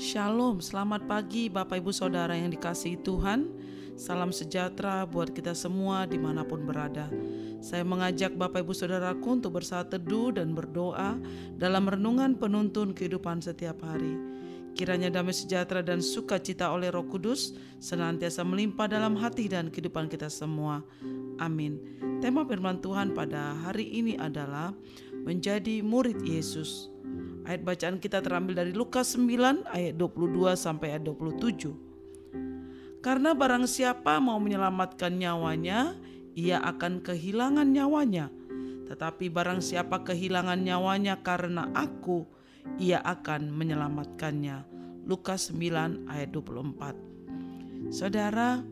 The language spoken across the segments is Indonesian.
Shalom, selamat pagi Bapak Ibu Saudara yang dikasihi Tuhan. Salam sejahtera buat kita semua di mana pun berada. Saya mengajak Bapak Ibu Saudaraku untuk bersaat teduh dan berdoa Dalam renungan penuntun kehidupan setiap hari. Kiranya damai sejahtera dan sukacita oleh roh kudus Senantiasa melimpah dalam hati dan kehidupan kita semua. Amin. Tema firman Tuhan pada hari ini adalah Menjadi murid Yesus Ayat bacaan kita terambil dari Lukas 9 ayat 22 sampai ayat 27. Karena barang siapa mau menyelamatkan nyawanya, ia akan kehilangan nyawanya. Tetapi barang siapa kehilangan nyawanya karena aku, ia akan menyelamatkannya. Lukas 9 ayat 24. Saudara,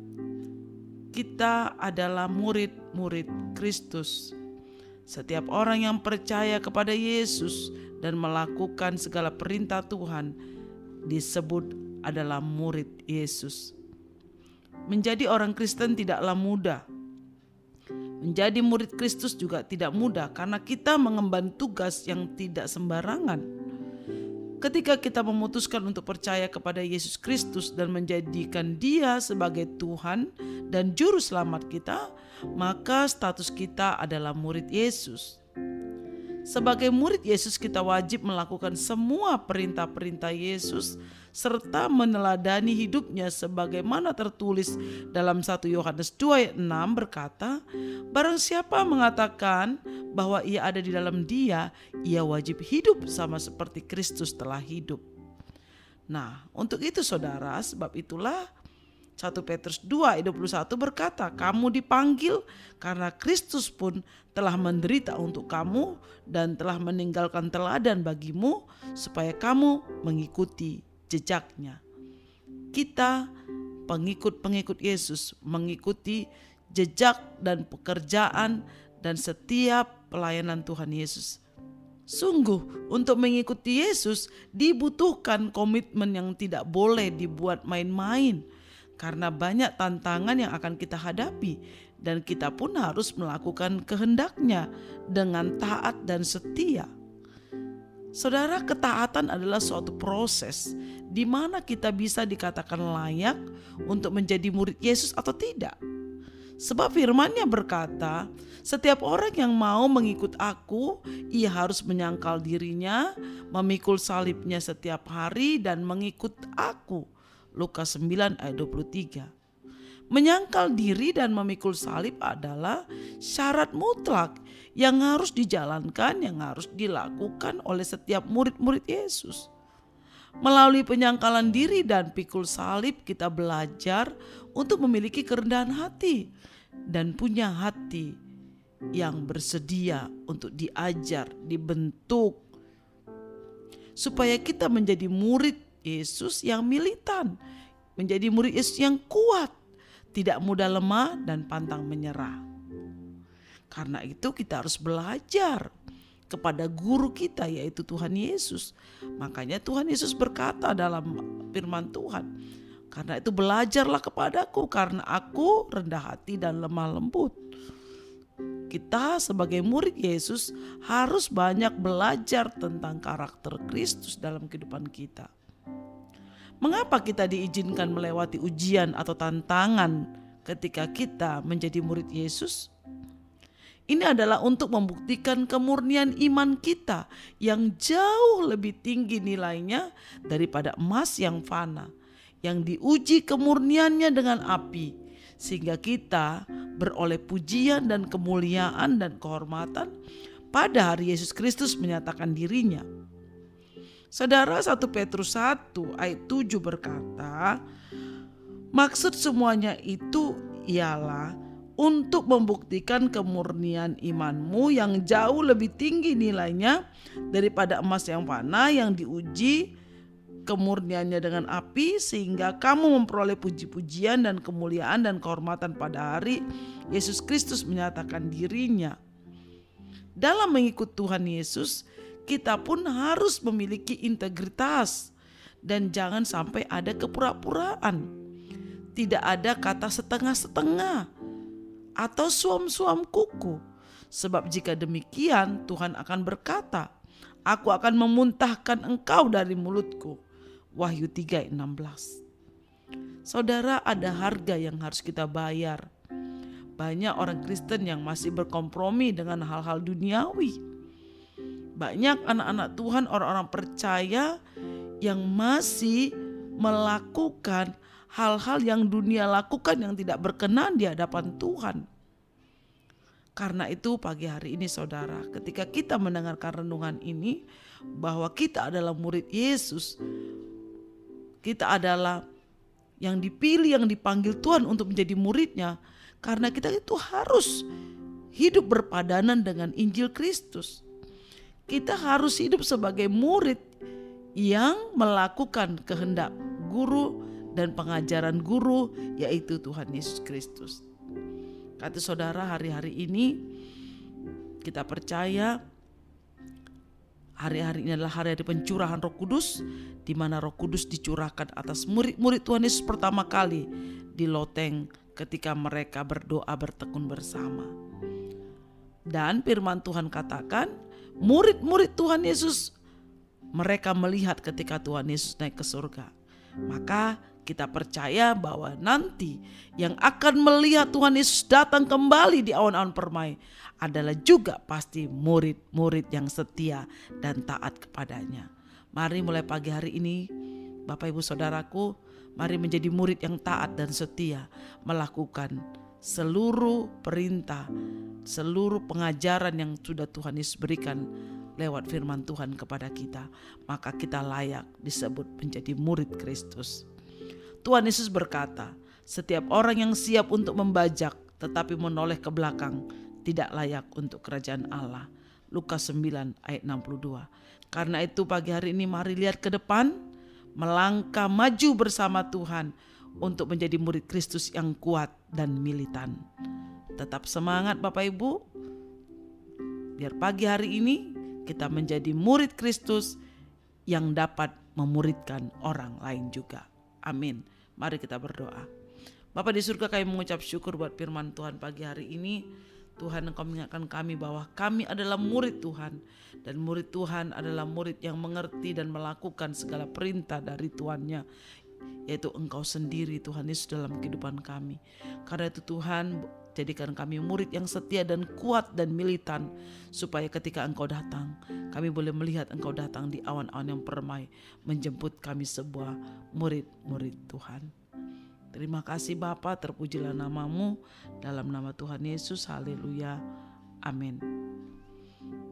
kita adalah murid-murid Kristus. Setiap orang yang percaya kepada Yesus dan melakukan segala perintah Tuhan disebut adalah murid Yesus. Menjadi orang Kristen tidaklah mudah. Menjadi murid Kristus juga tidak mudah karena kita mengemban tugas yang tidak sembarangan. Ketika kita memutuskan untuk percaya kepada Yesus Kristus dan menjadikan Dia sebagai Tuhan dan Juru Selamat kita, maka status kita adalah murid Yesus. Sebagai murid Yesus kita wajib melakukan semua perintah-perintah Yesus serta meneladani hidupnya sebagaimana tertulis dalam 1 Yohanes 2 ayat 6 berkata, Barang siapa mengatakan bahwa ia ada di dalam dia, ia wajib hidup sama seperti Kristus telah hidup. Nah, untuk itu saudara, sebab itulah 1 Petrus 2 ayat 21 berkata, kamu dipanggil karena Kristus pun telah menderita untuk kamu dan telah meninggalkan teladan bagimu supaya kamu mengikuti jejaknya. Kita pengikut-pengikut Yesus mengikuti jejak dan pekerjaan dan setiap pelayanan Tuhan Yesus. Sungguh, untuk mengikuti Yesus dibutuhkan komitmen yang tidak boleh dibuat main-main karena banyak tantangan yang akan kita hadapi dan kita pun harus melakukan kehendaknya dengan taat dan setia. Saudara, ketaatan adalah suatu proses di mana kita bisa dikatakan layak untuk menjadi murid Yesus atau tidak. Sebab firmannya berkata, setiap orang yang mau mengikut aku, ia harus menyangkal dirinya, memikul salibnya setiap hari dan mengikut aku Lukas 9 ayat 23. Menyangkal diri dan memikul salib adalah syarat mutlak yang harus dijalankan, yang harus dilakukan oleh setiap murid-murid Yesus. Melalui penyangkalan diri dan pikul salib kita belajar untuk memiliki kerendahan hati dan punya hati yang bersedia untuk diajar, dibentuk supaya kita menjadi murid Yesus yang militan, menjadi murid Yesus yang kuat, tidak mudah lemah dan pantang menyerah. Karena itu kita harus belajar kepada guru kita yaitu Tuhan Yesus. Makanya Tuhan Yesus berkata dalam firman Tuhan, karena itu belajarlah kepadaku karena aku rendah hati dan lemah lembut. Kita sebagai murid Yesus harus banyak belajar tentang karakter Kristus dalam kehidupan kita. Mengapa kita diizinkan melewati ujian atau tantangan ketika kita menjadi murid Yesus? Ini adalah untuk membuktikan kemurnian iman kita yang jauh lebih tinggi nilainya daripada emas yang fana, yang diuji kemurniannya dengan api, sehingga kita beroleh pujian dan kemuliaan dan kehormatan pada hari Yesus Kristus menyatakan dirinya. Saudara 1 Petrus 1 ayat 7 berkata, maksud semuanya itu ialah untuk membuktikan kemurnian imanmu yang jauh lebih tinggi nilainya daripada emas yang fana yang diuji kemurniannya dengan api sehingga kamu memperoleh puji-pujian dan kemuliaan dan kehormatan pada hari Yesus Kristus menyatakan dirinya. Dalam mengikut Tuhan Yesus, kita pun harus memiliki integritas dan jangan sampai ada kepura-puraan. Tidak ada kata setengah-setengah atau suam-suam kuku. Sebab jika demikian Tuhan akan berkata, Aku akan memuntahkan engkau dari mulutku. Wahyu 3 16. Saudara ada harga yang harus kita bayar. Banyak orang Kristen yang masih berkompromi dengan hal-hal duniawi. Banyak anak-anak Tuhan, orang-orang percaya yang masih melakukan hal-hal yang dunia lakukan yang tidak berkenan di hadapan Tuhan. Karena itu pagi hari ini saudara, ketika kita mendengarkan renungan ini bahwa kita adalah murid Yesus, kita adalah yang dipilih, yang dipanggil Tuhan untuk menjadi muridnya. Karena kita itu harus hidup berpadanan dengan Injil Kristus. Kita harus hidup sebagai murid yang melakukan kehendak guru dan pengajaran guru yaitu Tuhan Yesus Kristus. Kata saudara hari-hari ini kita percaya Hari-hari ini adalah hari-hari pencurahan Roh Kudus, di mana Roh Kudus dicurahkan atas murid-murid Tuhan Yesus pertama kali di loteng ketika mereka berdoa bertekun bersama. Dan firman Tuhan katakan, murid-murid Tuhan Yesus mereka melihat ketika Tuhan Yesus naik ke surga. Maka kita percaya bahwa nanti yang akan melihat Tuhan Yesus datang kembali di awan-awan permai adalah juga pasti murid-murid yang setia dan taat kepadanya. Mari mulai pagi hari ini, Bapak Ibu Saudaraku, mari menjadi murid yang taat dan setia melakukan seluruh perintah, seluruh pengajaran yang sudah Tuhan Yesus berikan lewat firman Tuhan kepada kita, maka kita layak disebut menjadi murid Kristus. Tuhan Yesus berkata, setiap orang yang siap untuk membajak tetapi menoleh ke belakang tidak layak untuk kerajaan Allah. Lukas 9 ayat 62. Karena itu pagi hari ini mari lihat ke depan, melangkah maju bersama Tuhan untuk menjadi murid Kristus yang kuat dan militan. Tetap semangat Bapak Ibu. Biar pagi hari ini kita menjadi murid Kristus yang dapat memuridkan orang lain juga. Amin. Mari kita berdoa. Bapak di surga kami mengucap syukur buat firman Tuhan pagi hari ini. Tuhan engkau mengingatkan kami bahwa kami adalah murid Tuhan. Dan murid Tuhan adalah murid yang mengerti dan melakukan segala perintah dari Tuhannya. Yaitu engkau sendiri Tuhan Yesus dalam kehidupan kami. Karena itu Tuhan jadikan kami murid yang setia dan kuat dan militan. Supaya ketika engkau datang kami boleh melihat engkau datang di awan-awan yang permai. Menjemput kami sebuah murid-murid Tuhan. Terima kasih Bapa, terpujilah namamu dalam nama Tuhan Yesus. Haleluya. Amin.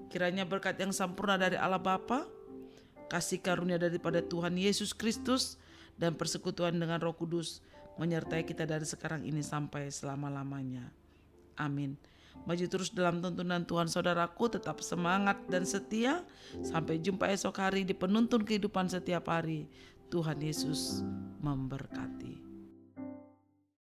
Kiranya berkat yang sempurna dari Allah Bapa, kasih karunia daripada Tuhan Yesus Kristus dan persekutuan dengan Roh Kudus menyertai kita dari sekarang ini sampai selama-lamanya. Amin. Maju terus dalam tuntunan Tuhan saudaraku tetap semangat dan setia. Sampai jumpa esok hari di penuntun kehidupan setiap hari. Tuhan Yesus memberkati.